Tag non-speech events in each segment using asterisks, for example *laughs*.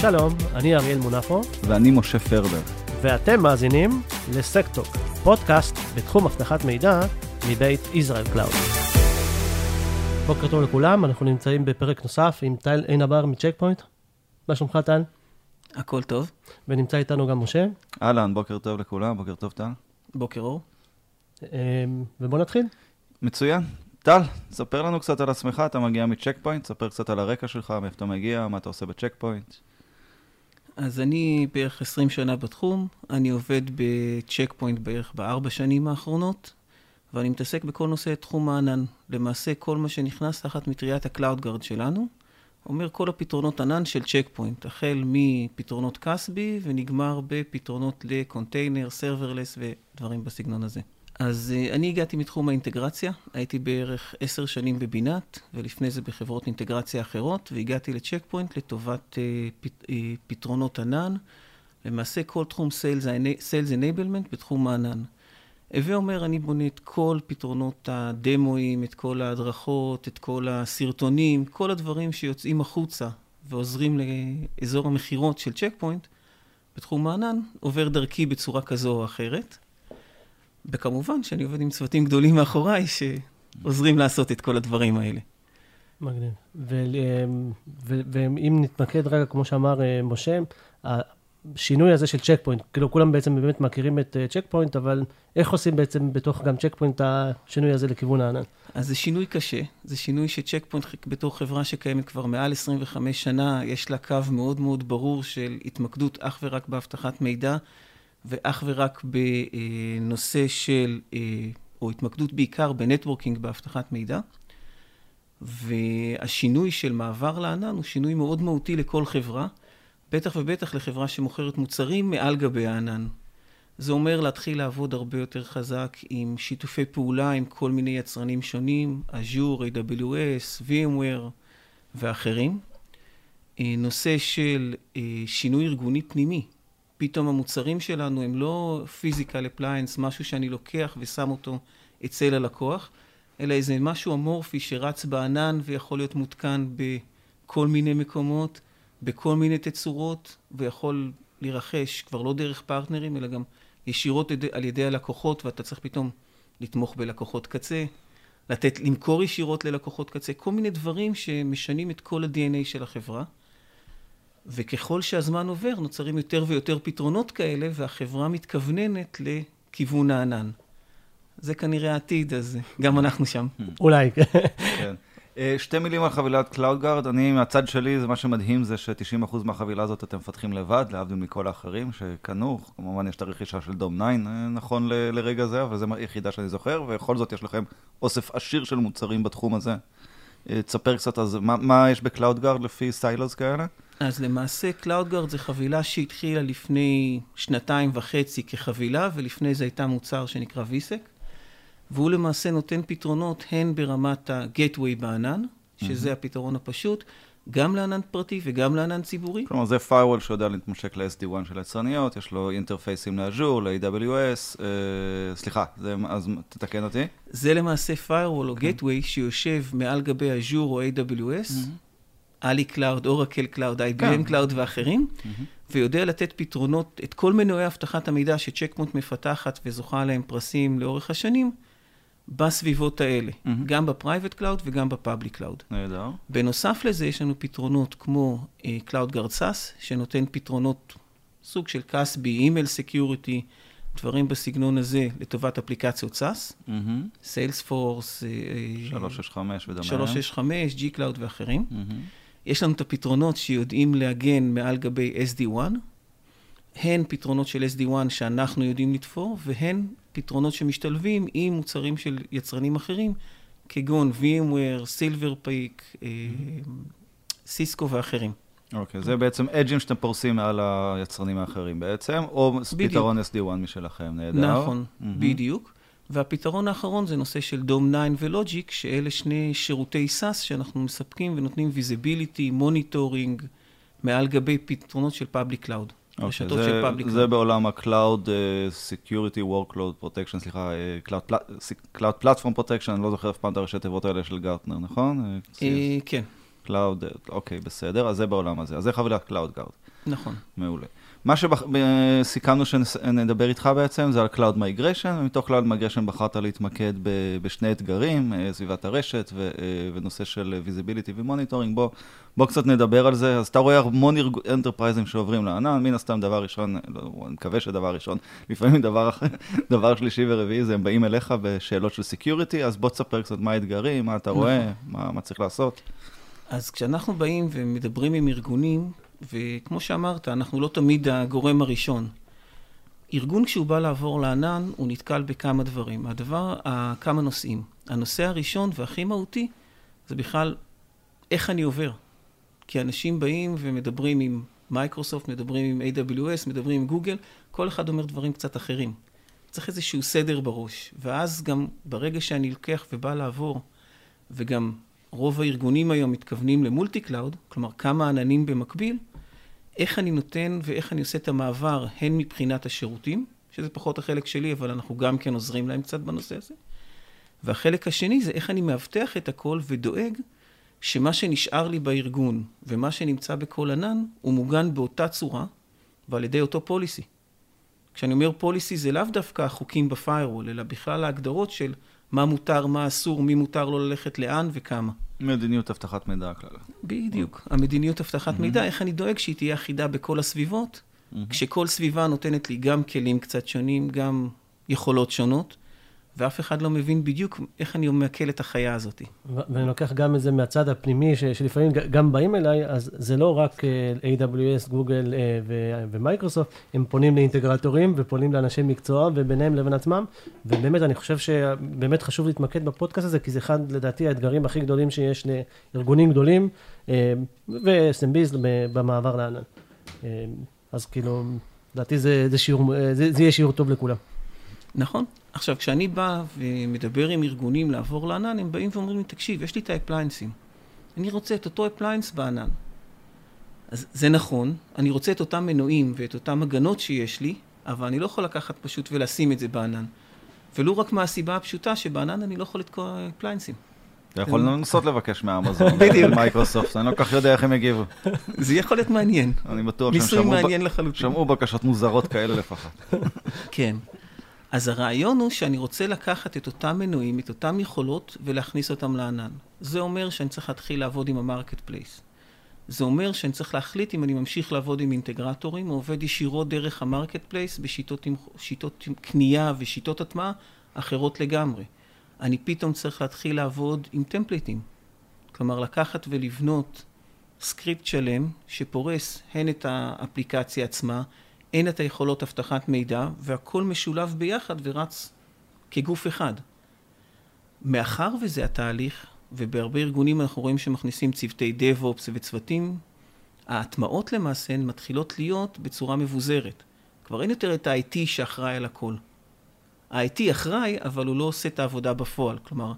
שלום, אני אריאל מונפו, ואני משה פרבר. ואתם מאזינים ל SecTalk, פודקאסט בתחום אבטחת מידע מבית Israel Cloud. בוקר טוב לכולם, אנחנו נמצאים בפרק נוסף עם טל עין הבר מ Check Point. מה שלומך טל? הכל טוב. ונמצא איתנו גם משה. אהלן, בוקר טוב לכולם, בוקר טוב טל. בוקר אור. אמ, ובוא נתחיל. מצוין. טל, ספר לנו קצת על עצמך, אתה מגיע מ Check Point, ספר קצת על הרקע שלך, מאיפה אתה מגיע, מה אתה עושה ב Check Point. אז אני בערך 20 שנה בתחום, אני עובד ב Check Point בערך בארבע שנים האחרונות, ואני מתעסק בכל נושא תחום הענן. למעשה, כל מה שנכנס תחת מטריית CloudGuard שלנו, אומר כל הפתרונות ענן של Check Point, החל מפתרונות CASB ונגמר בפתרונות לקונטיינר, serverless ודברים בסגנון הזה. אז uh, אני הגעתי מתחום האינטגרציה, הייתי בערך עשר שנים בבינת, ולפני זה בחברות אינטגרציה אחרות, והגעתי ל Check Point לטובת פת, uh, פתרונות ענן, למעשה כל תחום Sales, Sales Enablement בתחום הענן. הווה אומר, אני בונה את כל פתרונות הדמואים, את כל ההדרכות, את כל הסרטונים, כל הדברים שיוצאים החוצה ועוזרים לאזור המכירות של צ'ק פוינט, בתחום הענן, עובר דרכי בצורה כזו או אחרת. וכמובן שאני עובד עם צוותים גדולים מאחוריי שעוזרים לעשות את כל הדברים האלה. מגניב. ואם נתמקד רגע, כמו שאמר אה, משה, השינוי הזה של Check Point, כאילו כולם בעצם באמת מכירים את צ'ק אה, Point, אבל איך עושים בעצם בתוך גם Check Point השינוי הזה לכיוון הענן? אז זה שינוי קשה, זה שינוי ש Check Point בתור חברה שקיימת כבר מעל 25 שנה, יש לה קו מאוד מאוד ברור של התמקדות אך ורק באבטחת מידע. ואך ורק בנושא של, אה, או התמקדות בעיקר בנטוורקינג באבטחת מידע. והשינוי של מעבר לענן הוא שינוי מאוד מהותי לכל חברה, בטח ובטח לחברה שמוכרת מוצרים מעל גבי הענן. זה אומר להתחיל לעבוד הרבה יותר חזק עם שיתופי פעולה עם כל מיני יצרנים שונים, Azure, AWS, VMware ואחרים. אה, נושא של אה, שינוי ארגוני פנימי. פתאום המוצרים שלנו הם לא physical appliance, משהו שאני לוקח ושם אותו אצל הלקוח, אלא איזה משהו אמורפי שרץ בענן ויכול להיות מותקן בכל מיני מקומות, בכל מיני תצורות, ויכול להירכש כבר לא דרך פרטנרים, אלא גם ישירות על ידי הלקוחות, ואתה צריך פתאום לתמוך בלקוחות קצה, לתת, למכור ישירות ללקוחות קצה, כל מיני דברים שמשנים את כל ה-DNA של החברה. וככל שהזמן עובר, נוצרים יותר ויותר פתרונות כאלה, והחברה מתכווננת לכיוון הענן. זה כנראה העתיד, אז גם אנחנו שם. *laughs* אולי. כן. אה, שתי מילים על חבילת CloudGuard. אני, מהצד שלי, זה מה שמדהים זה ש-90% מהחבילה הזאת אתם מפתחים לבד, להבדיל מכל האחרים שקנו. כמובן, יש את הרכישה של דום 9, אה, נכון ל- לרגע זה, אבל זו היחידה שאני זוכר, ובכל זאת יש לכם אוסף עשיר של מוצרים בתחום הזה. אה, תספר קצת זה, מה, מה יש ב-CloudGuard לפי סיילוס כאלה? אז למעשה CloudGuard זה חבילה שהתחילה לפני שנתיים וחצי כחבילה, ולפני זה הייתה מוצר שנקרא VSEC, והוא למעשה נותן פתרונות הן ברמת ה-Gateway בענן, שזה mm-hmm. הפתרון הפשוט, גם לענן פרטי וגם לענן ציבורי. כלומר, זה firewall שיודע להתמשק ל-SD1 של היצרניות, יש לו אינטרפייסים לאז'ור, ל-AWS, אה, סליחה, זה, אז תתקן אותי. זה למעשה firewall או okay. כן. gateway שיושב מעל גבי Azure או AWS, mm-hmm. Ali Cloud, Oracle Cloud, IBM Cloud ואחרים, ויודע לתת פתרונות, את כל מנועי אבטחת המידע ש Check Point מפתחת וזוכה להם פרסים לאורך השנים, בסביבות האלה, גם ב private cloud וגם ב public cloud. נהדר. בנוסף לזה, יש לנו פתרונות כמו CloudGuard SaaS, שנותן פתרונות סוג של CASB, email security, דברים בסגנון הזה לטובת אפליקציות SaaS, Salesforce, 365 ודומה. 365, G-Cloud ואחרים. יש לנו את הפתרונות שיודעים להגן מעל גבי SD-WAN, הן פתרונות של SD-WAN שאנחנו יודעים לתפור, והן פתרונות שמשתלבים עם מוצרים של יצרנים אחרים, כגון VMware, Silverpeak, Cisco ואחרים. אוקיי, okay, זה בעצם אג'ים שאתם פורסים מעל היצרנים האחרים בעצם, או בדיוק. פתרון SD-WAN משלכם, נהדר. נכון, mm-hmm. בדיוק. והפתרון האחרון זה נושא של Dome9 ו-Logic, שאלה שני שירותי SaaS שאנחנו מספקים ונותנים visibility, monitoring, מעל גבי פתרונות של public cloud. Okay, רשתות זה, של public cloud. זה בעולם ה-Cloud uh, Security Workload Protection, סליחה, uh, Cloud, Cloud Platform Protection, אני לא זוכר אף פעם את הראשי תיבות האלה של גרטנר, נכון? Uh, כן. Cloud, אוקיי, בסדר, אז זה בעולם הזה. אז זה חבילת CloudGuard. נכון. מעולה. מה שסיכמנו שנדבר איתך בעצם זה על Cloud Migration, ומתוך Cloud Migration בחרת להתמקד בשני אתגרים, אה, סביבת הרשת ו- אה, ונושא של Visibility ו-Monitoring. בוא, בוא קצת נדבר על זה. אז אתה רואה המון אנטרפרייזים שעוברים לענן, מן הסתם דבר ראשון, לא, אני מקווה שדבר ראשון, *laughs* לפעמים דבר, *laughs* דבר שלישי ורביעי זה הם באים אליך בשאלות של Security, אז בוא תספר קצת מה האתגרים, מה אתה רואה, נכון. מה, מה צריך לעשות. אז כשאנחנו באים ומדברים עם ארגונים, וכמו שאמרת, אנחנו לא תמיד הגורם הראשון. ארגון כשהוא בא לעבור לענן, הוא נתקל בכמה דברים. הדבר, כמה נושאים. הנושא הראשון והכי מהותי, זה בכלל איך אני עובר. כי אנשים באים ומדברים עם מייקרוסופט, מדברים עם AWS, מדברים עם גוגל, כל אחד אומר דברים קצת אחרים. צריך איזשהו סדר בראש. ואז גם ברגע שאני לוקח ובא לעבור, וגם רוב הארגונים היום מתכוונים ל-multi cloud, כלומר כמה עננים במקביל, איך אני נותן ואיך אני עושה את המעבר, הן מבחינת השירותים, שזה פחות החלק שלי, אבל אנחנו גם כן עוזרים להם קצת בנושא הזה. והחלק השני זה איך אני מאבטח את הכל ודואג שמה שנשאר לי בארגון ומה שנמצא בכל ענן, הוא מוגן באותה צורה ועל ידי אותו פוליסי. כשאני אומר פוליסי זה לאו דווקא החוקים בפיירוול, אלא בכלל ההגדרות של מה מותר, מה אסור, מי מותר לו ללכת לאן וכמה. מדיניות אבטחת מידע כלל. בדיוק. המדיניות אבטחת mm-hmm. מידע, איך אני דואג שהיא תהיה אחידה בכל הסביבות, mm-hmm. כשכל סביבה נותנת לי גם כלים קצת שונים, גם יכולות שונות. ואף אחד לא מבין בדיוק איך אני מעכל את החיה הזאת. ואני לוקח גם את זה מהצד הפנימי, ש- שלפעמים גם באים אליי, אז זה לא רק אה, AWS, Google אה, ו-Microsoft, הם פונים לאינטגרטורים ופונים לאנשי מקצוע וביניהם לבין עצמם, ובאמת אני חושב שבאמת חשוב להתמקד בפודקאסט הזה, כי זה אחד, לדעתי, האתגרים הכי גדולים שיש לארגונים גדולים אה, ו-SMBs במעבר לענן. אז כאילו, לדעתי זה, זה, שיעור, זה, זה יהיה שיעור טוב לכולם. נכון. עכשיו, כשאני בא ומדבר עם ארגונים לעבור לענן, הם באים ואומרים לי, תקשיב, יש לי את האפליינסים. אני רוצה את אותו appliance בענן. אז זה נכון, אני רוצה את אותם מנועים ואת אותם הגנות שיש לי, אבל אני לא יכול לקחת פשוט ולשים את זה בענן. ולו רק מהסיבה הפשוטה שבענן אני לא יכול לתקוע אפליינסים. אתה יכול לנסות לבקש מ-Amazon, *laughs* בדיוק. מייקרוסופט, אני לא כל כך יודע איך הם יגיבו. *laughs* זה יכול להיות מעניין. אני בטוח שהם שמעו בקשות מוזרות כאלה לפחות. כן. אז הרעיון הוא שאני רוצה לקחת את אותם מנועים, את אותם יכולות, ולהכניס אותם לענן. זה אומר שאני צריך להתחיל לעבוד עם ה-marketplace. זה אומר שאני צריך להחליט אם אני ממשיך לעבוד עם אינטגרטורים, או עובד ישירות דרך ה-marketplace בשיטות שיטות קנייה ושיטות הטמעה אחרות לגמרי. אני פתאום צריך להתחיל לעבוד עם טמפליטים. כלומר, לקחת ולבנות סקריפט שלם שפורס הן את האפליקציה עצמה, הן את היכולות אבטחת מידע, והכל משולב ביחד ורץ כגוף אחד. מאחר וזה התהליך, ובהרבה ארגונים אנחנו רואים שמכניסים צוותי DevOps וצוותים, ההטמעות למעשה הן מתחילות להיות בצורה מבוזרת. כבר אין יותר את ה-IT שאחראי על הכל. ה-IT אחראי, אבל הוא לא עושה את העבודה בפועל. כלומר,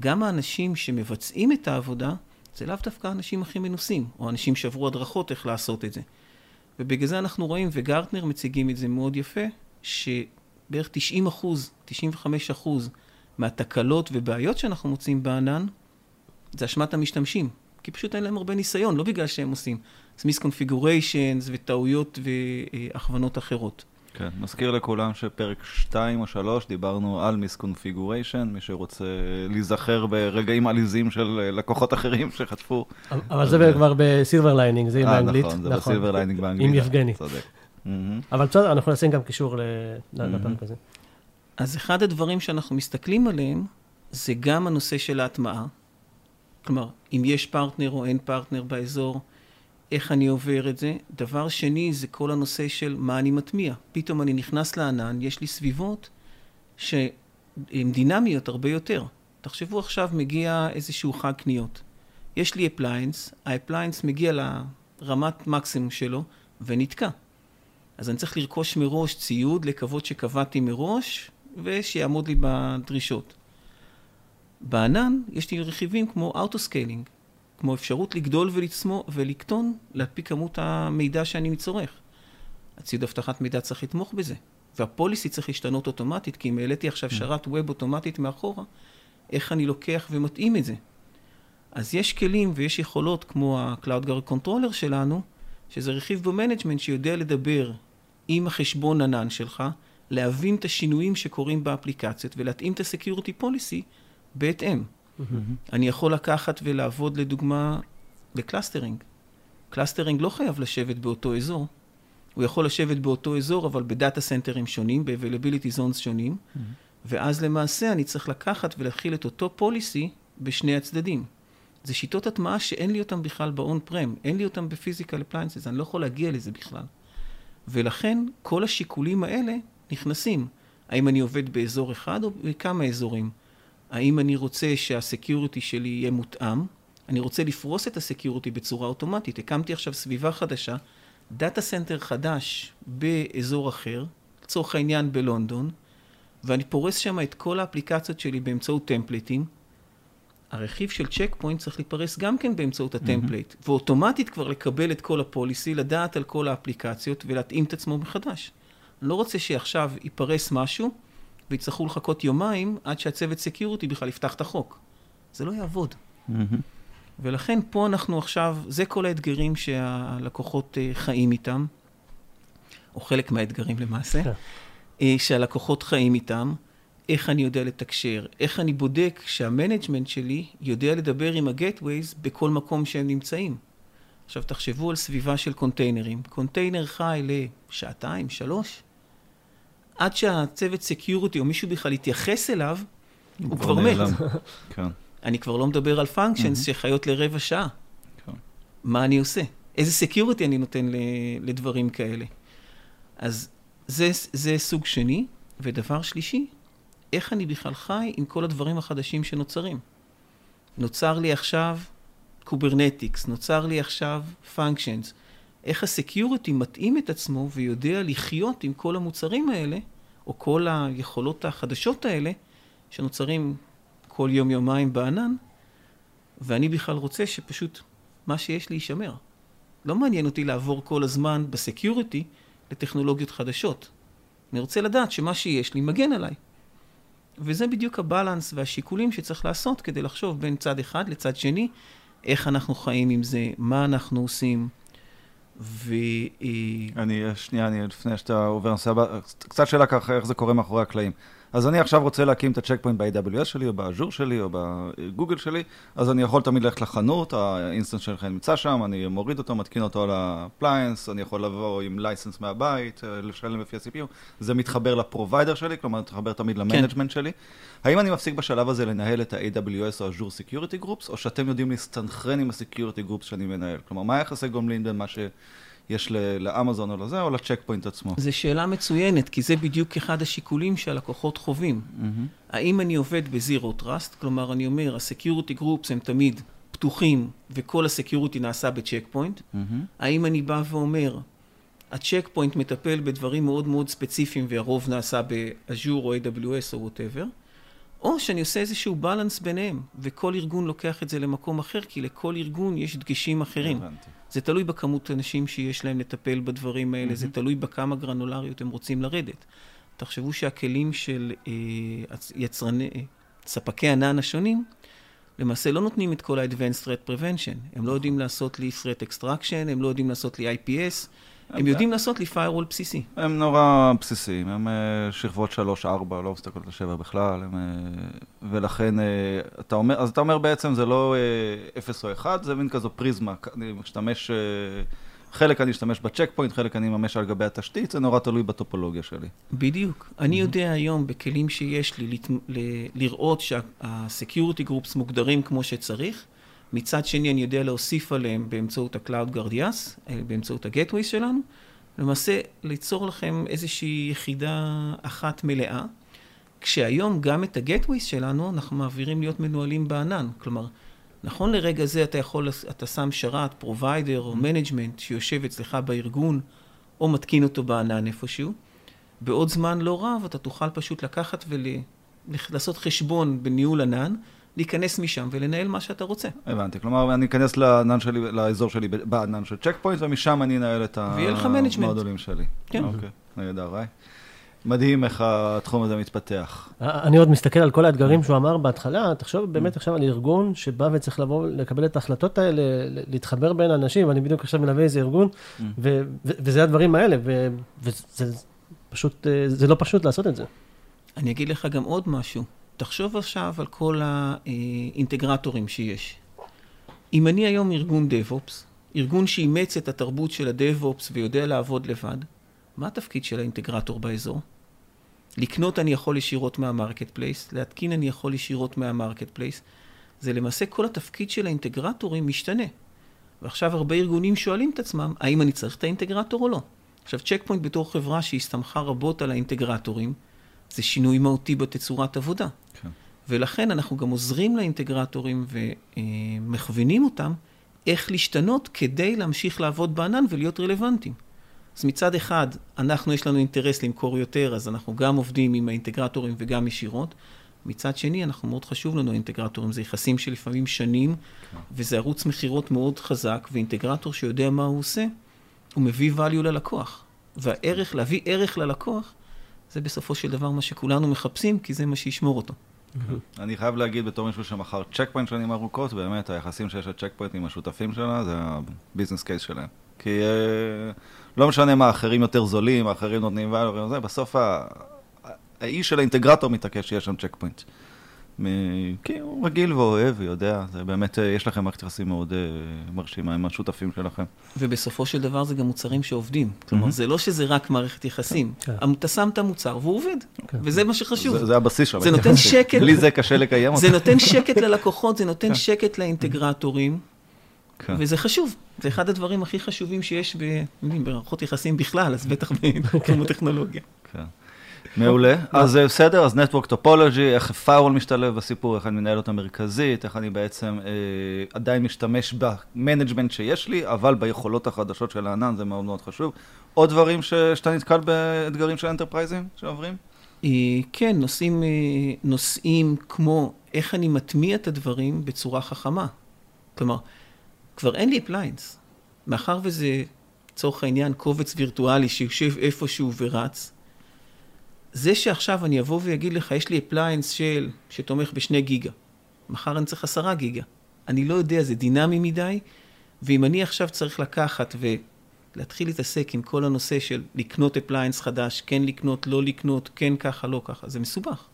גם האנשים שמבצעים את העבודה, זה לאו דווקא האנשים הכי מנוסים, או אנשים שעברו הדרכות איך לעשות את זה. ובגלל זה אנחנו רואים, וגרטנר מציגים את זה מאוד יפה, שבערך 90 אחוז, 95 אחוז מהתקלות ובעיות שאנחנו מוצאים בענן, זה אשמת המשתמשים. כי פשוט אין להם הרבה ניסיון, לא בגלל שהם עושים. זה misconfigurations וטעויות והכוונות אחרות. כן, מזכיר לכולם שפרק 2 או 3 דיברנו על misconfiguration, מי שרוצה להיזכר ברגעים עליזים של לקוחות אחרים שחטפו. אבל זה כבר ב-Silver Lining, זה עם אה, האנגלית. נכון, זה ב-Silver נכון. Lining באנגלית. עם יבגני. צודק. אבל בסדר, אנחנו נשים גם קישור לפרק הזה. אז אחד הדברים שאנחנו מסתכלים עליהם, זה גם הנושא של ההטמעה. כלומר, אם יש פרטנר או אין פרטנר באזור, איך אני עובר את זה. דבר שני, זה כל הנושא של מה אני מטמיע. פתאום אני נכנס לענן, יש לי סביבות שהן דינמיות הרבה יותר. תחשבו עכשיו מגיע איזשהו חג קניות. יש לי appliance, ה-appliance מגיע לרמת מקסימום שלו ונתקע. אז אני צריך לרכוש מראש ציוד, לקוות שקבעתי מראש, ושיעמוד לי בדרישות. בענן יש לי רכיבים כמו auto scaling. כמו אפשרות לגדול ולצמו, ולקטון על פי כמות המידע שאני מצורך. הציוד אבטחת מידע צריך לתמוך בזה. וה-policy צריך להשתנות אוטומטית, כי אם העליתי עכשיו mm. שרת web אוטומטית מאחורה, איך אני לוקח ומתאים את זה? אז יש כלים ויש יכולות כמו ה-Cloud Guard Controller שלנו, שזה רכיב ב-management שיודע לדבר עם החשבון ענן שלך, להבין את השינויים שקורים באפליקציות ולהתאים את ה-Security Policy בהתאם. Mm-hmm. אני יכול לקחת ולעבוד לדוגמה ב-clustering. clustering לא חייב לשבת באותו אזור. הוא יכול לשבת באותו אזור, אבל בדאטה סנטרים שונים, ב-availability zones שונים, mm-hmm. ואז למעשה אני צריך לקחת ולהחיל את אותו policy בשני הצדדים. זה שיטות הטמעה שאין לי אותן בכלל ב-on-prem, אין לי אותן ב-physical appliances, אני לא יכול להגיע לזה בכלל. ולכן כל השיקולים האלה נכנסים. האם אני עובד באזור אחד או בכמה אזורים? האם אני רוצה שה-security שלי יהיה מותאם? אני רוצה לפרוס את ה-security בצורה אוטומטית. הקמתי עכשיו סביבה חדשה, data center חדש באזור אחר, לצורך העניין בלונדון, ואני פורס שם את כל האפליקציות שלי באמצעות templates. הרכיב של צ'ק פוינט צריך להיפרס גם כן באמצעות ה template, mm-hmm. ואוטומטית כבר לקבל את כל ה policy, לדעת על כל האפליקציות ולהתאים את עצמו מחדש. אני לא רוצה שעכשיו ייפרס משהו ויצטרכו לחכות יומיים עד שהצוות security בכלל יפתח את החוק. זה לא יעבוד. Mm-hmm. ולכן פה אנחנו עכשיו, זה כל האתגרים שהלקוחות אה, חיים איתם, או חלק מהאתגרים למעשה, כן. אה, שהלקוחות חיים איתם. איך אני יודע לתקשר, איך אני בודק שה management שלי יודע לדבר עם ה gateways בכל מקום שהם נמצאים. עכשיו תחשבו על סביבה של containers. Container חי לשעתיים, שלוש, עד שהצוות security או מישהו בכלל יתייחס אליו, הוא כבר מת. *laughs* כן. אני כבר לא מדבר על functions שחיות לרבע שעה. כן. מה אני עושה? איזה security אני נותן לדברים כאלה? אז זה, זה סוג שני. ודבר שלישי, איך אני בכלל חי עם כל הדברים החדשים שנוצרים. נוצר לי עכשיו Kubernetes, נוצר לי עכשיו functions. איך ה security מתאים את עצמו ויודע לחיות עם כל המוצרים האלה, או כל היכולות החדשות האלה, שנוצרים כל יום-יומיים בענן, ואני בכלל רוצה שפשוט מה שיש לי יישמר. לא מעניין אותי לעבור כל הזמן בסקיוריטי לטכנולוגיות חדשות. אני רוצה לדעת שמה שיש לי מגן עליי. וזה בדיוק הבלנס והשיקולים שצריך לעשות כדי לחשוב בין צד אחד לצד שני, איך אנחנו חיים עם זה, מה אנחנו עושים. ו... אני, שנייה, אני, לפני שאתה עובר לנושא הבא, קצת שאלה ככה, איך זה קורה מאחורי הקלעים. אז אני עכשיו רוצה להקים את הצ'ק פוינט ב-AWS שלי, או באז'ור שלי, או בגוגל שלי, אז אני יכול תמיד ללכת לחנות, ה instance שלכם נמצא שם, אני מוריד אותו, מתקין אותו על ה appliance, אני יכול לבוא עם license מהבית, אה, לשלם לפי ה-CPU, זה מתחבר ל provider שלי, כלומר, מתחבר תמיד ל management כן. שלי. האם אני מפסיק בשלב הזה לנהל את ה-AWS או האז'ור security groups, או שאתם יודעים להסתנכרן עם ה security groups שאני מנהל? כלומר, מה היחסי גומלין בין מה ש... יש לאמזון או לזה, או לצ'ק פוינט עצמו? זו שאלה מצוינת, כי זה בדיוק אחד השיקולים שהלקוחות חווים. Mm-hmm. האם אני עובד ב zero trust? כלומר, אני אומר, ה security groups הם תמיד פתוחים, וכל ה security נעשה בצ'ק פוינט? Mm-hmm. האם אני בא ואומר, הצ'ק פוינט מטפל בדברים מאוד מאוד ספציפיים, והרוב נעשה באז'ור או AWS או whatever? או שאני עושה איזשהו balance ביניהם, וכל ארגון לוקח את זה למקום אחר, כי לכל ארגון יש דגשים אחרים. הבנתי. זה תלוי בכמות אנשים שיש להם לטפל בדברים האלה, mm-hmm. זה תלוי בכמה גרנולריות הם רוצים לרדת. תחשבו שהכלים של אה, יצרני, אה, ספקי ענן השונים, למעשה לא נותנים את כל ה-Advanced Threat Prevention. הם לא יודעים לעשות לי Threat Extraction, הם לא יודעים לעשות לי IPS, הם יודעים לעשות לי firewall בסיסי. הם נורא בסיסיים, הם אה, שכבות 3-4, לא מסתכלות על 7 בכלל, הם, אה, ולכן אה, אתה אומר, אז אתה אומר בעצם זה לא 0 או 1, זה מין כזו פריזמה, אני משתמש, חלק אני אשתמש בצ'ק פוינט, חלק אני אממש על גבי התשתית, זה נורא תלוי בטופולוגיה שלי. בדיוק. אני יודע היום בכלים שיש לי לראות שה-security groups מוגדרים כמו שצריך. מצד שני, אני יודע להוסיף עליהם באמצעות ה-Cloud Guard YAS, אה, באמצעות ה-Gateway שלנו, למעשה ליצור לכם איזושהי יחידה אחת מלאה, כשהיום גם את ה-Gateway שלנו אנחנו מעבירים להיות מנוהלים בענן. כלומר, נכון לרגע זה אתה יכול, אתה שם שרת, provider או management שיושב אצלך בארגון, או מתקין אותו בענן איפשהו. בעוד זמן לא רב אתה תוכל פשוט לקחת ולעשות חשבון בניהול ענן. להיכנס משם ולנהל מה שאתה רוצה. הבנתי, כלומר אני אכנס לענן שלי, לאזור שלי בענן של צ'ק פוינט, ומשם אני אנהל את המודולים שלי. כן. אוקיי, נהדר, ראי. מדהים איך התחום הזה מתפתח. אני עוד מסתכל על כל האתגרים שהוא אמר בהתחלה, תחשוב באמת עכשיו על ארגון שבא וצריך לבוא לקבל את ההחלטות האלה, להתחבר בין אנשים, אני בדיוק עכשיו מלווה איזה ארגון, וזה הדברים האלה, וזה פשוט, זה לא פשוט לעשות את זה. אני אגיד לך גם עוד משהו. תחשוב עכשיו על כל האינטגרטורים שיש. אם אני היום ארגון DevOps, ארגון שאימץ את התרבות של ה-DevOps ויודע לעבוד לבד, מה התפקיד של האינטגרטור באזור? לקנות אני יכול ישירות מה marketplace, להתקין אני יכול ישירות מה marketplace. זה למעשה כל התפקיד של האינטגרטורים משתנה. ועכשיו הרבה ארגונים שואלים את עצמם, האם אני צריך את האינטגרטור או לא? עכשיו, צ'ק פוינט בתור חברה שהסתמכה רבות על האינטגרטורים, זה שינוי מהותי בתצורת עבודה. כן. ולכן אנחנו גם עוזרים לאינטגרטורים ומכווינים אותם איך להשתנות כדי להמשיך לעבוד בענן ולהיות רלוונטיים. אז מצד אחד, אנחנו, יש לנו אינטרס למכור יותר, אז אנחנו גם עובדים עם האינטגרטורים וגם ישירות. מצד שני, אנחנו מאוד חשוב לנו האינטגרטורים, זה יחסים של לפעמים שנים, כן. וזה ערוץ מכירות מאוד חזק, ואינטגרטור שיודע מה הוא עושה, הוא מביא value ללקוח. והערך, להביא ערך ללקוח, זה בסופו של דבר מה שכולנו מחפשים, כי זה מה שישמור אותו. אני חייב להגיד בתור מישהו שמכר צ'ק פוינט שנים ארוכות, באמת היחסים שיש לצ'ק פוינט עם השותפים שלה, זה ה business case שלהם. כי אה, לא משנה מה, אחרים יותר זולים, האחרים נותנים וזה, בסוף האיש של האינטגרטור מתעקש שיש שם צ'ק פוינט. כי הוא רגיל ואוהב ויודע, זה באמת, אה, יש לכם מערכת יחסים מאוד אה, מרשימה עם השותפים שלכם. ובסופו של דבר זה גם מוצרים שעובדים. כלומר, זה לא שזה רק מערכת יחסים. כן. אתה שם את המוצר והוא עובד, כן. וזה מה שחשוב. זה הבסיס שלו. זה נותן שקט. בלי זה קשה לקיים אותו. זה נותן שקט *laughs* ללקוחות, זה נותן כן. שקט לאינטגרטורים, וזה חשוב. זה אחד הדברים הכי חשובים שיש במערכות יחסים בכלל, אז בטח *laughs* בתחום הטכנולוגיה. כן. מעולה. אז אה, בסדר, אז Network Topology, איך firewall משתלב בסיפור, איך אני מנהל אותה מרכזית, איך אני בעצם אה, עדיין משתמש ב management שיש לי, אבל ביכולות החדשות של הענן, זה מאוד מאוד חשוב. עוד דברים ש, שאתה נתקל באתגרים של enterprise-ים שעוברים? אה, כן, נושאים, אה, נושאים כמו איך אני מטמיע את הדברים בצורה חכמה. כלומר, כבר אין לי appliance. מאחר וזה, לצורך העניין, קובץ וירטואלי שיושב איפשהו ורץ, זה שעכשיו אני אבוא ואגיד לך, יש לי appliance של, שתומך בשני גיגה, מחר אני צריך עשרה גיגה. אני לא יודע, זה דינמי מדי, ואם אני עכשיו צריך לקחת ולהתחיל להתעסק עם כל הנושא של לקנות appliance חדש, כן לקנות, לא לקנות, כן ככה, לא ככה, זה מסובך.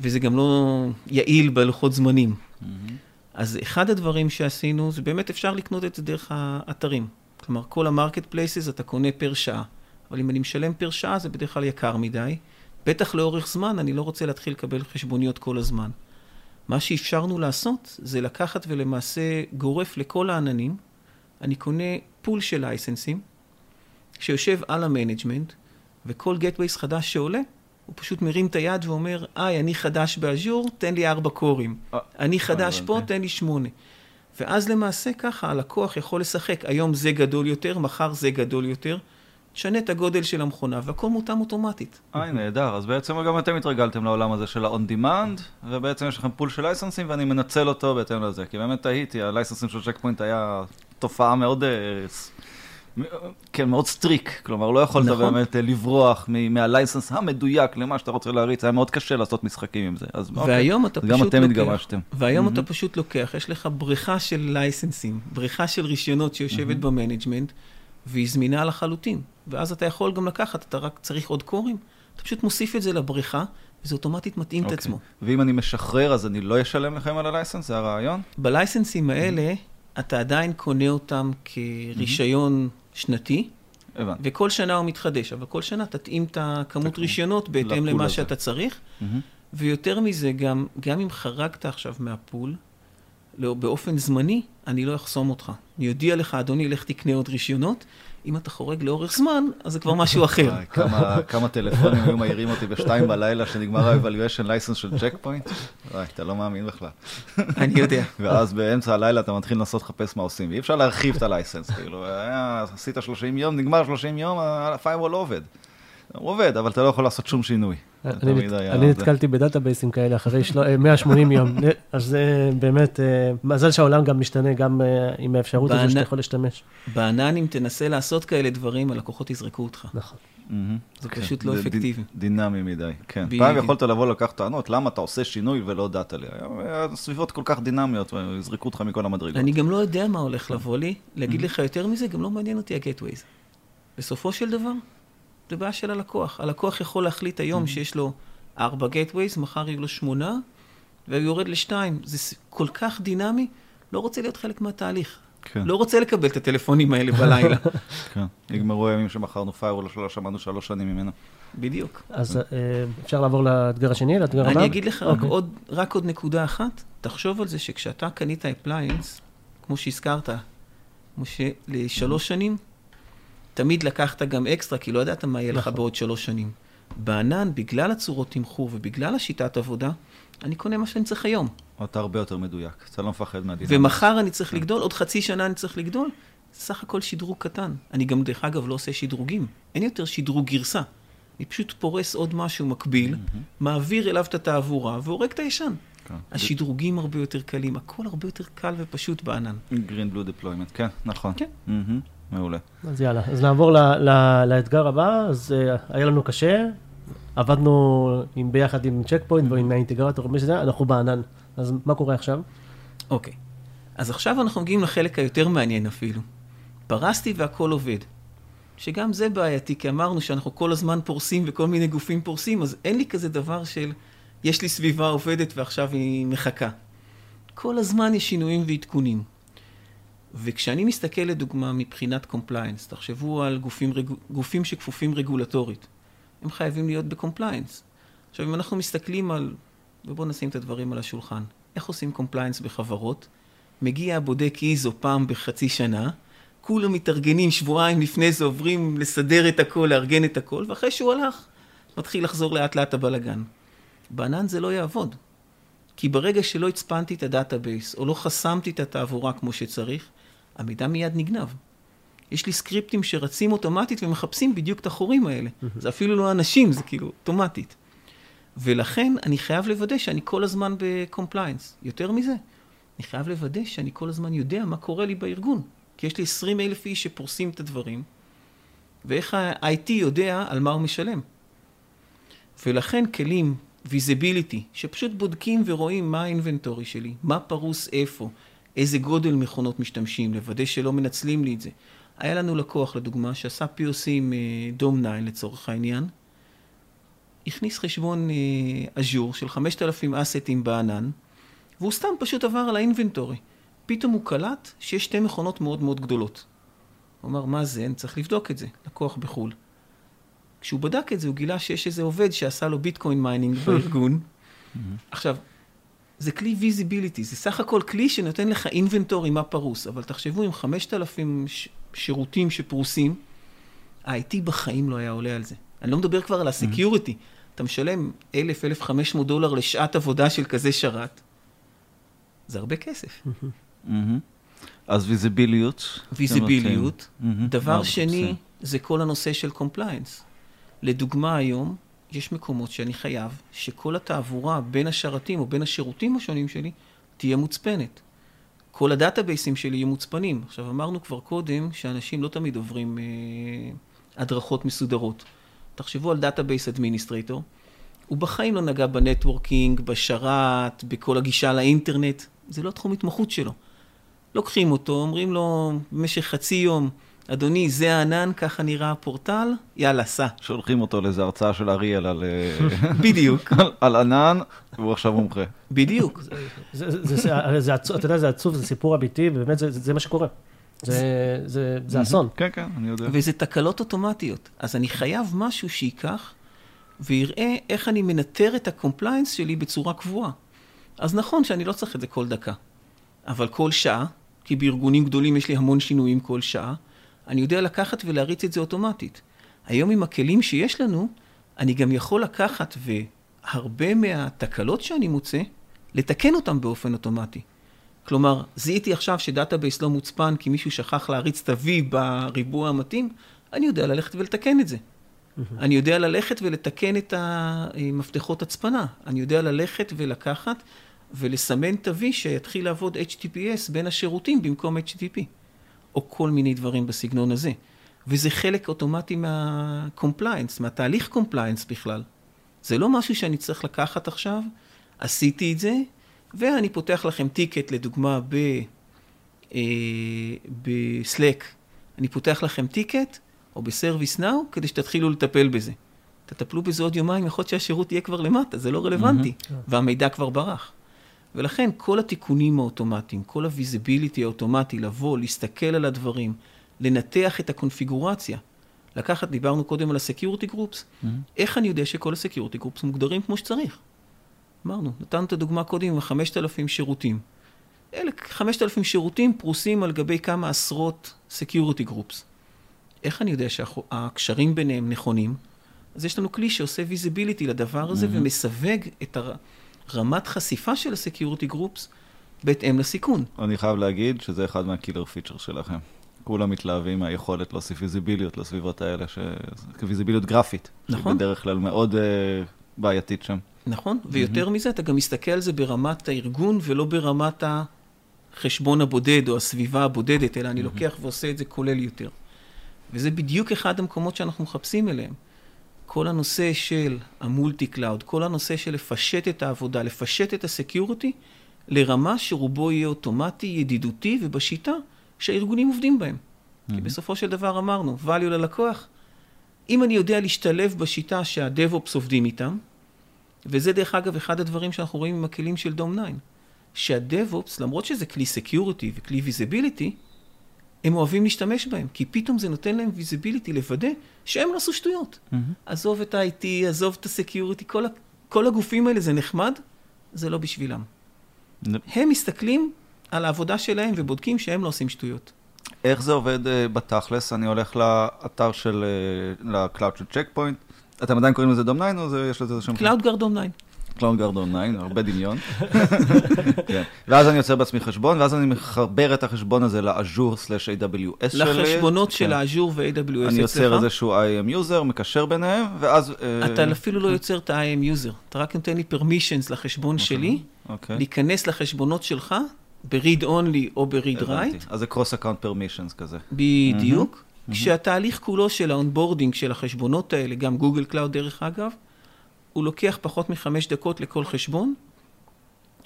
וזה גם לא יעיל בלוחות זמנים. Mm-hmm. אז אחד הדברים שעשינו, זה באמת אפשר לקנות את זה דרך האתרים. כלומר, כל ה marketplaces אתה קונה per שעה. אבל אם אני משלם per שעה זה בדרך כלל יקר מדי. בטח לאורך זמן, אני לא רוצה להתחיל לקבל חשבוניות כל הזמן. מה שאפשרנו לעשות זה לקחת ולמעשה גורף לכל העננים. אני קונה pool של license-ים, שיושב על ה management, וכל gateway חדש שעולה, הוא פשוט מרים את היד ואומר, היי, אני חדש באז'ור, תן לי ארבע cores. אה, אני חדש פה, תן לי שמונה. ואז למעשה ככה הלקוח יכול לשחק. היום זה גדול יותר, מחר זה גדול יותר. תשנה את הגודל של המכונה, והכל מותאם אוטומטית. היי, נהדר. אז בעצם גם אתם התרגלתם לעולם הזה של ה-on demand, ובעצם יש לכם פול של licenses, ואני מנצל אותו בהתאם לזה. כי באמת תהיתי, ה licenses של צ'ק פוינט היה תופעה מאוד... אה, כן, מאוד strict, כלומר לא יכולת נכון. באמת אה, לברוח מה license המדויק למה שאתה רוצה להריץ, היה מאוד קשה לעשות משחקים עם זה. אז והיום אוקיי, אתה גם פשוט אתם לוקח, התגמשתם. והיום mm-hmm. אתה פשוט לוקח, יש לך בריכה של licenses, בריכה של רישיונות שיושבת mm-hmm. ב management, והיא זמינה לחלוטין. ואז אתה יכול גם לקחת, אתה רק צריך עוד cores, אתה פשוט מוסיף את זה לבריכה, וזה אוטומטית מתאים okay. את אוקיי. עצמו. ואם אני משחרר, אז אני לא אשלם לכם על הלייסנס? זה הרעיון? בלייסנסים האלה, mm-hmm. אתה עדיין קונה אותם כרישיון mm-hmm. שנתי. הבנתי. וכל שנה הוא מתחדש, אבל כל שנה תתאים את הכמות רישיונות בהתאם למה הזה. שאתה צריך. Mm-hmm. ויותר מזה, גם, גם אם חרגת עכשיו מהפול, לא, באופן זמני, אני לא אחסום אותך. אני אודיע לך, אדוני, לך תקנה עוד רישיונות. אם אתה חורג לאורך זמן, אז זה כבר משהו אחר. כמה טלפונים היו מעירים אותי בשתיים בלילה, שנגמר ה-evaluation license של צ'ק פוינט? וואי, אתה לא מאמין בכלל. אני יודע. ואז באמצע הלילה אתה מתחיל לנסות לחפש מה עושים, ואי אפשר להרחיב את ה license, כאילו, עשית 30 יום, נגמר 30 יום, ה-firewall לא עובד. הוא עובד, אבל אתה לא יכול לעשות שום שינוי. אני. נתקלתי ב databaseים כאלה אחרי של- אה, 180 יום, *laughs* אז זה באמת, אה, מזל שהעולם גם משתנה, גם אה, עם האפשרות הזו שאתה יכול להשתמש. בענן, אם תנסה לעשות כאלה דברים, הלקוחות יזרקו אותך. נכון. זה כן, פשוט לא אפקטיבי. דינמי מדי, כן. פעם יכולת לבוא לקחת טענות, למה אתה עושה שינוי ולא הודעת לי. הסביבות כל כך דינמיות, יזרקו אותך מכל המדרגות. אני גם לא יודע מה הולך לבוא לי. להגיד לך יותר מזה, גם לא מעניין אותי ה-gateways. בסופו של דבר, זה בעיה של הלקוח. הלקוח יכול להחליט היום שיש לו ארבע gateways, מחר יהיו לו שמונה, והוא יורד לשתיים. זה כל כך דינמי, לא רוצה להיות חלק מהתהליך. כן, לא רוצה לקבל את הטלפונים האלה בלילה. *laughs* כן. נגמרו הימים שמכרנו firewall שלא שמענו שלוש שנים ממנו. בדיוק. אז אה, אפשר לעבור לאתגר השני, לאתגר הבא? אני אגיד לך רק אוקיי. עוד, רק עוד נקודה אחת. תחשוב על זה שכשאתה קנית appliance, כמו שהזכרת, משה, לשלוש שנים, תמיד לקחת גם אקסטרה, כי לא ידעת מה יהיה לך נכון. בעוד שלוש שנים. בענן, בגלל הצורות תמחור ובגלל השיטת עבודה, אני קונה מה שאני צריך היום. אתה הרבה יותר מדויק, אתה לא מפחד מהדינמיות. ומחר אני צריך לגדול, עוד חצי שנה אני צריך לגדול. סך הכל שדרוג קטן. אני גם, דרך אגב, לא עושה שדרוגים. אין יותר שדרוג גרסה. אני פשוט פורס עוד משהו מקביל, מעביר אליו את התעבורה והורג את הישן. כן. השדרוגים הרבה יותר קלים, הכל הרבה יותר קל ופשוט בענן. גרין בלו דפלוימנט, כן, נכון. כן. מעולה. אז יאללה, אז נעבור ל- ל- לאתגר הבא, אז אה, היה לנו קשה, עבדנו עם, ביחד עם צ'ק פוינט ועם האינטגרטור, מי שזה, אנחנו בענן. אז מה קורה עכשיו? אוקיי. אז עכשיו אנחנו מגיעים לחלק היותר מעניין אפילו. פרסתי והכל עובד. שגם זה בעייתי, כי אמרנו שאנחנו כל הזמן פורסים וכל מיני גופים פורסים, אז אין לי כזה דבר של יש לי סביבה עובדת ועכשיו היא מחכה. כל הזמן יש שינויים ועדכונים. וכשאני מסתכל לדוגמה מבחינת compliance, תחשבו על גופים. גופים שכפופים רגולטורית. הם חייבים להיות ב compliance. עכשיו, אם אנחנו מסתכלים על, ובואו נשים את הדברים על השולחן, איך עושים compliance בחברות? מגיע בודק איזו פעם בחצי שנה, כולם מתארגנים שבועיים לפני זה, עוברים לסדר את הכל, לארגן את הכל, ואחרי שהוא הלך, מתחיל לחזור לאט לאט הבלגן. בענן זה לא יעבוד. כי ברגע שלא הצפנתי את ה database, או לא חסמתי את התעבורה כמו שצריך, המידע מיד נגנב. יש לי סקריפטים שרצים אוטומטית ומחפשים בדיוק את החורים האלה. זה אפילו לא אנשים, זה כאילו אוטומטית. ולכן אני חייב לוודא שאני כל הזמן ב compliance. יותר מזה, אני חייב לוודא שאני כל הזמן יודע מה קורה לי בארגון. כי יש לי 20 אלף איש שפורסים את הדברים, ואיך ה-IT יודע על מה הוא משלם. ולכן כלים, visibility, שפשוט בודקים ורואים מה האינבנטורי שלי, מה פרוס איפה, איזה גודל מכונות משתמשים, לוודא שלא מנצלים לי את זה. היה לנו לקוח, לדוגמה, שעשה POC עם דום 9 לצורך העניין, הכניס חשבון אג'ור של 5,000 אסטים בענן, והוא סתם פשוט עבר על האינבנטורי. פתאום הוא קלט שיש שתי מכונות מאוד מאוד גדולות. הוא אמר, מה זה? אני צריך לבדוק את זה. לקוח בחו"ל. כשהוא בדק את זה, הוא גילה שיש איזה עובד שעשה לו ביטקוין mining *laughs* בארגון. עכשיו, זה כלי visibility, זה סך הכל כלי שנותן לך inventory מה פרוס, אבל תחשבו עם 5,000 ש- שירותים שפרוסים, ה-IT בחיים לא היה עולה על זה. אני לא מדבר כבר על ה security. אתה משלם 1,000-1,500 דולר לשעת עבודה של כזה שרת, זה הרבה כסף. מהמם. אז ויזיביליות. ויזיביליות. מהמם. דבר מה שני? זה כל הנושא של compliance. לדוגמה, היום יש מקומות שאני חייב שכל התעבורה בין השרתים או בין השירותים השונים שלי תהיה מוצפנת. כל ה databaseים שלי יהיו מוצפנים. עכשיו, אמרנו כבר קודם שאנשים לא תמיד עוברים אה, הדרכות מסודרות. תחשבו על database administrator, הוא בחיים לא נגע ב networking, בשרת, בכל הגישה לאינטרנט, זה לא תחום התמחות שלו. לוקחים אותו, אומרים לו במשך חצי יום, אדוני, זה הענן, ככה נראה הפורטל, יאללה, סע. שולחים אותו לאיזו הרצאה של אריאל על, אה, *laughs* בדיוק, *laughs* על- ענן, והוא עכשיו מומחה. בדיוק. אתה יודע, זה עצוב, זה סיפור אמיתי, ובאמת זה, מה שקורה. זה, זה, זה אסון. כן, כן, אני יודע. וזה תקלות אוטומטיות. אז אני חייב משהו שייקח ויראה איך אני מנטר את ה compliance שלי בצורה קבועה. אז נכון שאני לא צריך את זה כל דקה, אבל כל שעה, כי בארגונים גדולים יש לי המון שינויים כל שעה, אני יודע לקחת ולהריץ את זה אוטומטית. היום עם הכלים שיש לנו, אני גם יכול לקחת והרבה מהתקלות שאני מוצא, לתקן אותם באופן אוטומטי. כלומר, זיהיתי עכשיו ש database לא מוצפן כי מישהו שכח להריץ את ה-V בריבוע המתאים, אני יודע ללכת ולתקן את זה. אני יודע ללכת ולתקן את המפתחות הצפנה. אני יודע ללכת ולקחת ולסמן traffic שיתחיל לעבוד HTTPS בין השירותים במקום HTTP, או כל מיני דברים בסגנון הזה. וזה חלק אוטומטי מה-compliance, מהתהליך compliance בכלל. זה לא משהו שאני צריך לקחת עכשיו, עשיתי את זה, ואני פותח לכם ticket, לדוגמה, ב... אה, ב Slack, אני פותח לכם ticket, או ב ServiceNow, כדי שתתחילו לטפל בזה. תטפלו בזה עוד יומיים, יכול להיות שהשירות יהיה כבר למטה, זה לא רלוונטי, mm-hmm. והמידע כבר ברח. ולכן כל התיקונים האוטומטיים, כל ה visibility האוטומטי, לבוא, להסתכל על הדברים, לנתח את הקונפיגורציה, לקחת, דיברנו קודם על ה-Security Groups, mm-hmm. איך אני יודע שכל ה-Security Groups מוגדרים כמו שצריך? אמרנו, נתנו את הדוגמה קודם עם ה-5,000 שירותים. אלה 5,000 שירותים פרוסים על גבי כמה עשרות Security Groups. איך אני יודע שהקשרים ביניהם נכונים? אז יש לנו כלי שעושה visibility לדבר הזה mm-hmm. ומסווג את רמת חשיפה של ה-Security Groups בהתאם לסיכון. אני חייב להגיד שזה אחד מה killer feature שלכם. כולם מתלהבים מהיכולת להוסיף ויזיביליות לסביבות האלה, ויזיביליות גרפית. נכון. בדרך כלל מאוד uh, בעייתית שם. נכון, ויותר mm-hmm. מזה, אתה גם מסתכל על זה ברמת הארגון ולא ברמת החשבון הבודד או הסביבה הבודדת, אלא אני mm-hmm. לוקח ועושה את זה כולל יותר. וזה בדיוק אחד המקומות שאנחנו מחפשים אליהם. כל הנושא של ה multi-cloud, כל הנושא של לפשט את העבודה, לפשט את ה security, לרמה שרובו יהיה אוטומטי, ידידותי ובשיטה שהארגונים עובדים בהם. Mm-hmm. כי בסופו של דבר אמרנו, value ללקוח, אם אני יודע להשתלב בשיטה שה-DevOps עובדים איתם, וזה דרך אגב אחד הדברים שאנחנו רואים עם הכלים של Dome9, שה-DevOps, למרות שזה כלי Security וכלי Visibility, הם אוהבים להשתמש בהם, כי פתאום זה נותן להם visibility לוודא שהם לא עשו שטויות. Mm-hmm. עזוב את ה-IT, עזוב את ה-Security, כל, כל הגופים האלה זה נחמד, זה לא בשבילם. Mm-hmm. הם מסתכלים על העבודה שלהם ובודקים שהם לא עושים שטויות. איך זה עובד uh, בתכלס? אני הולך לאתר של, uh, ל cloud של Check Point. אתם עדיין קוראים לזה Dome9 או זה, יש לזה שם? CloudGuard Dome9. CloudGuard 9, הרבה דמיון. *laughs* כן. ואז אני יוצר בעצמי חשבון, ואז אני מחבר את החשבון הזה ל Azure slash AWS שלי. לחשבונות של ה Azure ו-AWS אצלך. אני יוצר איזשהו IAM user, מקשר ביניהם, ואז... אה, אתה אפילו לא יוצר את ה-IAM user. אתה רק נותן לי permissions לחשבון אוקיי, שלי, אוקיי. להיכנס לחשבונות שלך, ב-read only או ב-read write. אז זה cross account permissions כזה. בדיוק. כשהתהליך כולו של ה onboarding של החשבונות האלה, גם Google Cloud דרך אגב, הוא לוקח פחות מחמש דקות לכל חשבון,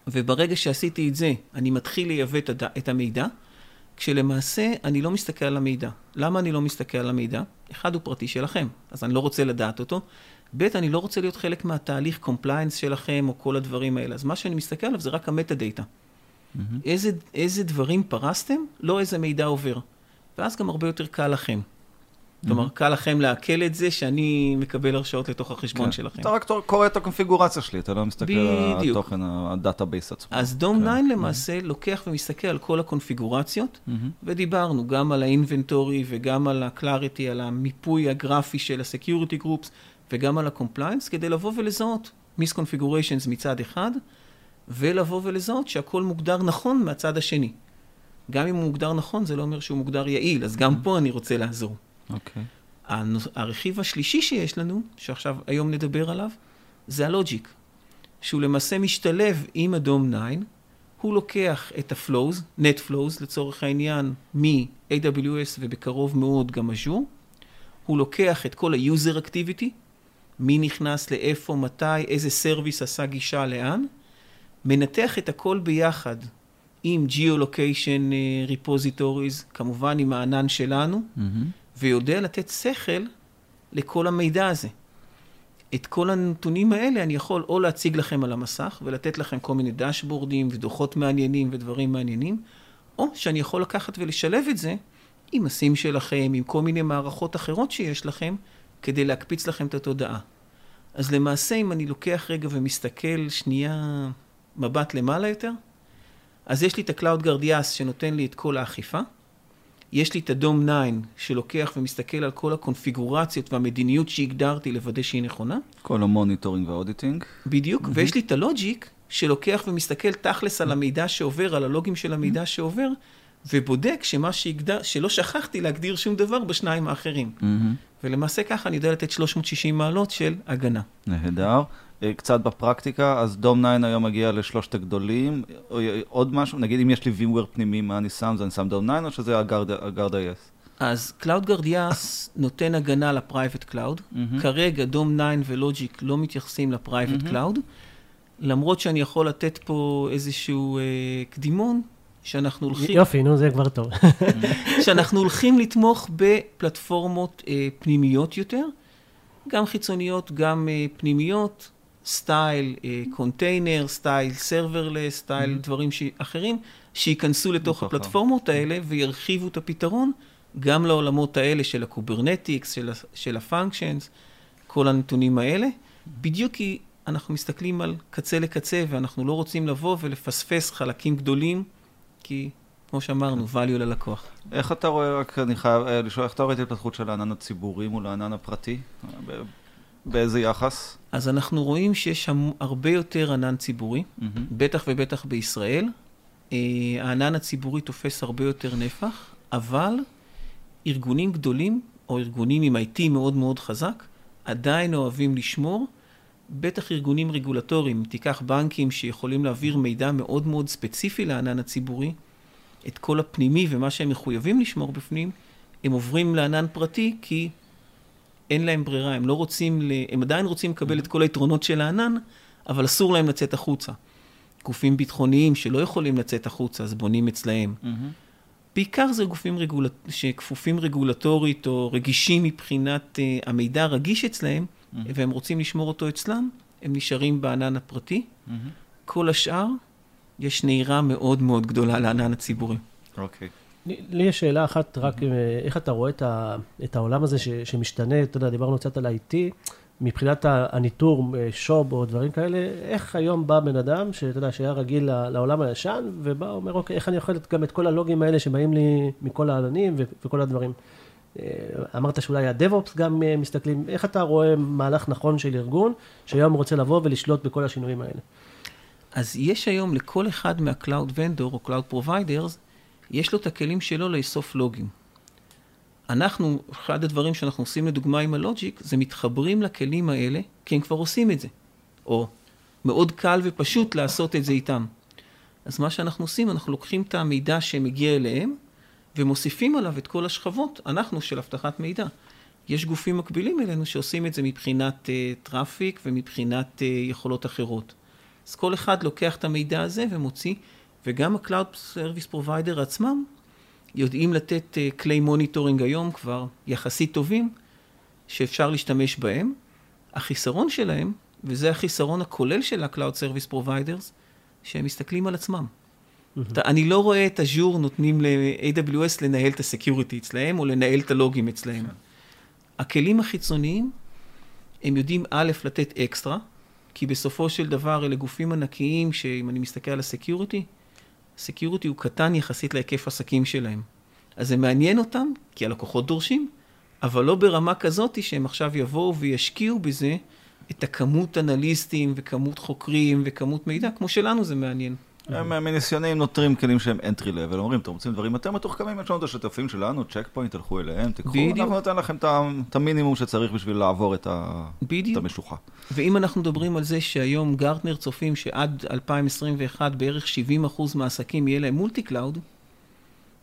וברגע שעשיתי את זה, אני מתחיל לייבא את, הד... את המידע, כשלמעשה אני לא מסתכל על המידע. למה אני לא מסתכל על המידע? אחד, הוא פרטי שלכם, אז אני לא רוצה לדעת אותו. ב', אני לא רוצה להיות חלק מהתהליך compliance שלכם, או כל הדברים האלה. אז מה שאני מסתכל עליו זה רק ה metadata. Mm-hmm. איזה, איזה דברים פרסתם, לא איזה מידע עובר. ואז גם הרבה יותר קל לכם. כלומר, mm-hmm. קל לכם לעכל את זה שאני מקבל הרשאות לתוך החשבון כן. שלכם. אתה רק קורא את הקונפיגורציה שלי, אתה לא מסתכל בדיוק. על התוכן, ה database עצמו. אז Dome9 כן. למעשה mm-hmm. לוקח ומסתכל על כל הקונפיגורציות, mm-hmm. ודיברנו גם על ה inventory וגם על ה Clarity, על המיפוי הגרפי של ה-security groups, וגם על ה-compliance, כדי לבוא ולזהות misconfigurations מצד אחד, ולבוא ולזהות שהכל מוגדר נכון מהצד השני. גם אם הוא מוגדר נכון, זה לא אומר שהוא מוגדר יעיל, אז גם. פה אני רוצה לעזור. אוקיי. Okay. הרכיב השלישי שיש לנו, שעכשיו היום נדבר עליו, זה הלוג'יק, שהוא למעשה משתלב עם הדום 9, הוא לוקח את ה-flows, net flows לצורך העניין, מ-AWS ובקרוב מאוד גם אג'ור, הוא לוקח את כל ה-user activity, מי נכנס לאיפה, מתי, איזה סרוויס עשה גישה לאן, מנתח את הכל ביחד עם Geolocation אה, Repositories, כמובן עם הענן שלנו, mm-hmm. ויודע לתת שכל לכל המידע הזה. את כל הנתונים האלה אני יכול או להציג לכם על המסך ולתת לכם כל מיני דשבורדים ודוחות מעניינים ודברים מעניינים, או שאני יכול לקחת ולשלב את זה עם הסים שלכם, עם כל מיני מערכות אחרות שיש לכם, כדי להקפיץ לכם את התודעה. אז למעשה, אם אני לוקח רגע ומסתכל שנייה מבט למעלה יותר, אז יש לי את ה- CloudGuard IaaS שנותן לי את כל האכיפה. יש לי את ה Dome9 שלוקח ומסתכל על כל הקונפיגורציות והמדיניות שהגדרתי לוודא שהיא נכונה. כל ה monitoring וה auditing. בדיוק, mm-hmm. ויש לי את ה Log.ic שלוקח ומסתכל תכלס על המידע שעובר, על הלוגים של המידע mm-hmm. שעובר, ובודק שמה שהוגדר, שלא שכחתי להגדיר שום דבר בשניים האחרים. Mm-hmm. ולמעשה ככה אני יודע לתת 360 מעלות של הגנה. נהדר. אה, קצת בפרקטיקה, אז Dome9 היום מגיע לשלושת הגדולים. עוד משהו, נגיד אם יש לי VMware פנימי, מה אני שם? זה אני שם דום 9 או שזה הגארד IS? אז CloudGuard IaaS *laughs* נותן הגנה ל private cloud. Mm-hmm. כרגע Dome9 ו Log.ic לא מתייחסים ל private cloud. Mm-hmm. למרות שאני יכול לתת פה איזשהו אה, קדימון, שאנחנו הולכים... יופי, נו, זה כבר טוב. *laughs* שאנחנו הולכים לתמוך בפלטפורמות אה, פנימיות יותר, גם חיצוניות, גם אה, פנימיות, סטייל קונטיינר, סטייל serverless, סטייל דברים ש... אחרים, שייכנסו לתוך הפלטפורמות האלה וירחיבו את הפתרון גם לעולמות האלה של ה Kubernetes, של, של ה functions, כל הנתונים האלה, בדיוק כי אנחנו מסתכלים על קצה לקצה, ואנחנו לא רוצים לבוא ולפספס חלקים גדולים, כי כמו שאמרנו, value ללקוח. איך אתה רואה, רק אני חייב אה, לשאול, איך אתה רואה את ההתפתחות של הענן הציבורי מול הענן הפרטי? באיזה יחס? אז אנחנו רואים שיש הרבה יותר ענן ציבורי, mm-hmm. בטח ובטח בישראל. אה, הענן הציבורי תופס הרבה יותר נפח, אבל ארגונים גדולים, או ארגונים עם IT מאוד מאוד חזק, עדיין אוהבים לשמור בטח ארגונים רגולטוריים, תיקח בנקים שיכולים להעביר מידע מאוד מאוד ספציפי לענן הציבורי, את כל הפנימי ומה שהם מחויבים לשמור בפנים, הם עוברים לענן פרטי כי אין להם ברירה, הם לא רוצים, הם עדיין רוצים לקבל את כל היתרונות של הענן, אבל אסור להם לצאת החוצה. גופים ביטחוניים שלא יכולים לצאת החוצה, אז בונים אצלהם. Mm-hmm. בעיקר זה גופים רגול... שכפופים רגולטורית או רגישים מבחינת uh, המידע הרגיש אצלהם, mm-hmm. והם רוצים לשמור אותו אצלם, הם נשארים בענן הפרטי. Mm-hmm. כל השאר, יש נהירה מאוד מאוד גדולה לענן הציבורי. אוקיי. Okay. לי יש שאלה אחת, רק mm-hmm. איך אתה רואה את, ה, את העולם הזה ש, שמשתנה, אתה יודע, דיברנו קצת על IT, מבחינת הניטור, אה, שוב או דברים כאלה, איך היום בא בן אדם, שאתה יודע, שהיה רגיל לעולם הישן, ובא, אומר, אוקיי, איך אני יכול גם את כל הלוגים האלה שבאים לי מכל העננים וכל הדברים. אה, אמרת שאולי הדב-אופס גם אה, מסתכלים, איך אתה רואה מהלך נכון של ארגון, שהיום רוצה לבוא ולשלוט בכל השינויים האלה? אז יש היום לכל אחד מה-Cloud Vendor או Cloud Providers, יש לו את הכלים שלו לאסוף לוגים. אנחנו, אחד הדברים שאנחנו עושים לדוגמה עם הלוג'יק, זה מתחברים לכלים האלה, כי הם כבר עושים את זה. או מאוד קל ופשוט לעשות את זה איתם. אז מה שאנחנו עושים, אנחנו לוקחים את המידע שמגיע אליהם, ומוסיפים עליו את כל השכבות, אנחנו של אבטחת מידע. יש גופים מקבילים אלינו שעושים את זה מבחינת uh, traffic ומבחינת uh, יכולות אחרות. אז כל אחד לוקח את המידע הזה ומוציא, וגם ה-Cloud Service Provider עצמם יודעים לתת uh, כלי monitoring היום כבר יחסית טובים, שאפשר להשתמש בהם. החיסרון שלהם, וזה החיסרון הכולל של ה-Cloud Service Providers, שהם מסתכלים על עצמם. אני לא רואה את אג'ור נותנים ל-AWS לנהל את ה security אצלהם, או לנהל את הלוגים אצלהם. כן. הכלים החיצוניים, הם יודעים א', לתת אקסטרה, כי בסופו של דבר אלה גופים ענקיים, שאם אני מסתכל על ה security, ה security הוא קטן יחסית להיקף עסקים שלהם. אז זה מעניין אותם, כי הלקוחות דורשים, אבל לא ברמה כזאת שהם עכשיו יבואו וישקיעו בזה את הכמות אנליסטים וכמות חוקרים וכמות מידע, כמו שלנו זה מעניין. הם מניסיוני נותנים כלים שהם entry level, אומרים, אתם רוצים דברים יותר מתוחכמים, יש לנו את השותפים שלנו, Check Point, תלכו אליהם, תקחו, אנחנו ניתן לכם את המינימום שצריך בשביל לעבור את המשוכה. ואם אנחנו מדברים על זה שהיום Gartner צופים שעד 2021 בערך 70% מהעסקים יהיה להם multi-cloud,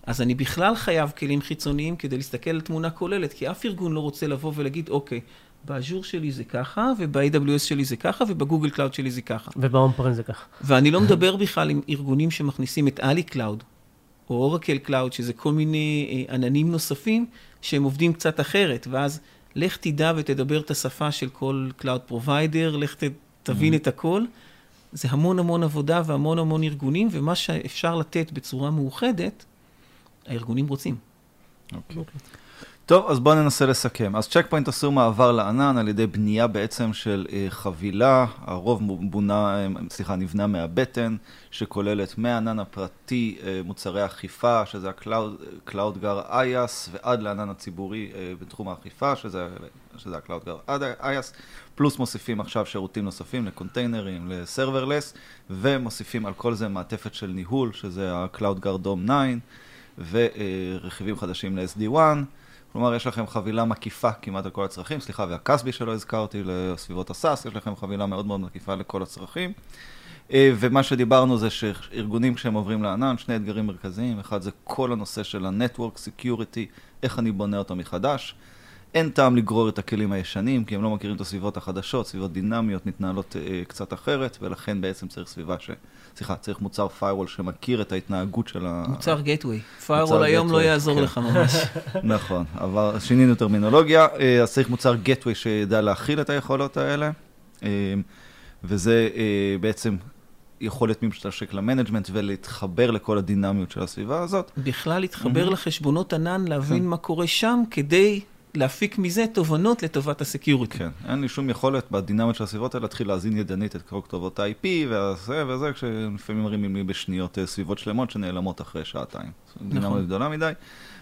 אז אני בכלל חייב כלים חיצוניים כדי להסתכל על תמונה כוללת, כי אף ארגון לא רוצה לבוא ולהגיד, אוקיי, ב Azure שלי זה ככה, וב-AWS שלי זה ככה, וב Google Cloud שלי זה ככה. ובאון on-prem זה ככה. ואני לא מדבר בכלל עם ארגונים שמכניסים את Ali Cloud, או Oracle Cloud, שזה כל מיני אה, עננים נוספים, שהם עובדים קצת אחרת, ואז לך תדע ותדבר את השפה של כל cloud provider, לך ת, תבין mm-hmm. את הכל. זה המון המון עבודה והמון המון ארגונים, ומה שאפשר לתת בצורה מאוחדת, הארגונים רוצים. אוקיי. Okay. Okay. טוב, אז בואו ננסה לסכם. אז Check Point עשו מעבר לענן על ידי בנייה בעצם של אה, חבילה, הרוב בונה, אה, סליחה, נבנה מהבטן, שכוללת מהענן הפרטי אה, מוצרי אכיפה, שזה ה-Cloud Guard IAS, ועד לענן הציבורי בתחום האכיפה, שזה, שזה ה-Cloud Guard IAS, פלוס מוסיפים עכשיו שירותים נוספים לקונטיינרים, לסרברלס, ומוסיפים על כל זה מעטפת של ניהול, שזה ה-Cloud Guard Dome 9. ורכיבים חדשים ל-SD1. כלומר, יש לכם חבילה מקיפה כמעט על כל הצרכים, סליחה, והקסבי שלא הזכרתי לסביבות הסאס, יש לכם חבילה מאוד מאוד מקיפה לכל הצרכים. אה, ומה שדיברנו זה שארגונים כשהם עוברים לענן, שני אתגרים מרכזיים, אחד זה כל הנושא של ה-Network Security, איך אני בונה אותו מחדש. אין טעם לגרור את הכלים הישנים, כי הם לא מכירים את הסביבות החדשות, סביבות דינמיות מתנהלות אה, קצת אחרת, ולכן בעצם צריך סביבה ש... סליחה, צריך מוצר firewall שמכיר את ההתנהגות של ה... מוצר gateway. firewall היום לא יעזור כן. לך ממש. *laughs* נכון, אבל שינינו טרמינולוגיה, אה, אז צריך מוצר gateway שידע להכיל את היכולות האלה, אה, וזה אה, בעצם יכולת להתממשק ל management ולהתחבר לכל הדינמיות של הסביבה הזאת. בכלל להתחבר mm-hmm. לחשבונות ענן, להבין כן. מה קורה שם, כדי להפיק מזה תובנות לטובת ה security. כן, אין לי שום יכולת בדינמיות של הסביבות האלה להתחיל להזין ידנית את כל כתובות ה-IP וזה וזה, כשלפעמים מרימים לי בשניות אה, סביבות שלמות שנעלמות אחרי שעתיים. נכון. דינמיות גדולה מדי.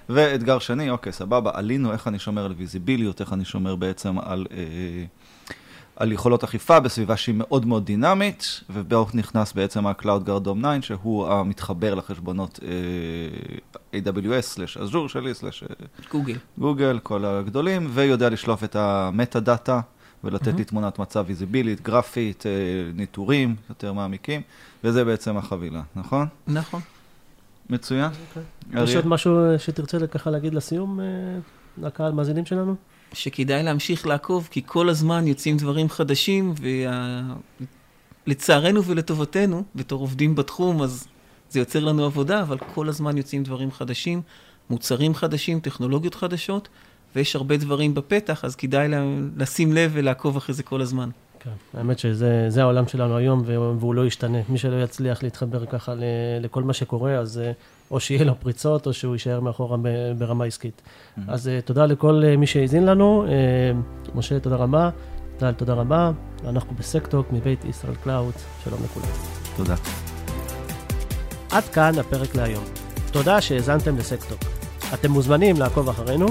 ואתגר שני, אוקיי, סבבה, עלינו, איך אני שומר על ויזיביליות, איך אני שומר בעצם על... אה, על יכולות אכיפה בסביבה שהיא מאוד מאוד דינמית, ובו נכנס בעצם ה-Cloud Guard Dome 9, שהוא המתחבר לחשבונות uh, AWS/Azure שלי, גוגל. גוגל, כל הגדולים, ויודע לשלוף את המטה דאטה ולתת mm-hmm. לי תמונת מצב ויזיבילית, גרפית, uh, ניטורים יותר מעמיקים, וזה בעצם החבילה, נכון? נכון. מצוין. Okay. אוקיי. יש עוד משהו שתרצה ככה להגיד לסיום, uh, לקהל מאזינים שלנו? שכדאי להמשיך לעקוב, כי כל הזמן יוצאים דברים חדשים, ולצערנו וה... ולטובתנו, בתור עובדים בתחום, אז זה יוצר לנו עבודה, אבל כל הזמן יוצאים דברים חדשים, מוצרים חדשים, טכנולוגיות חדשות, ויש הרבה דברים בפתח, אז כדאי לשים לב ולעקוב אחרי זה כל הזמן. כן, האמת שזה העולם שלנו היום, והוא לא ישתנה. מי שלא יצליח להתחבר ככה לכל מה שקורה, אז אה, או שיהיה לו פריצות, או שהוא יישאר מאחורה ברמה עסקית. Mm-hmm. אז אה, תודה לכל אה, מי שהאזין לנו. משה, תודה רבה. טל, תודה רבה. אנחנו בסקטוק מבית ישראל קלאוד. שלום לכולם. תודה. עד כאן הפרק להיום. תודה שהאזנתם לסקטוק. אתם מוזמנים לעקוב אחרינו,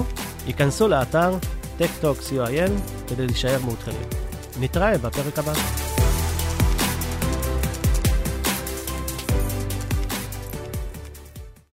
היכנסו לאתר techtalk.co.il כדי להישאר מעודכנים. נתראה בפרק הבא.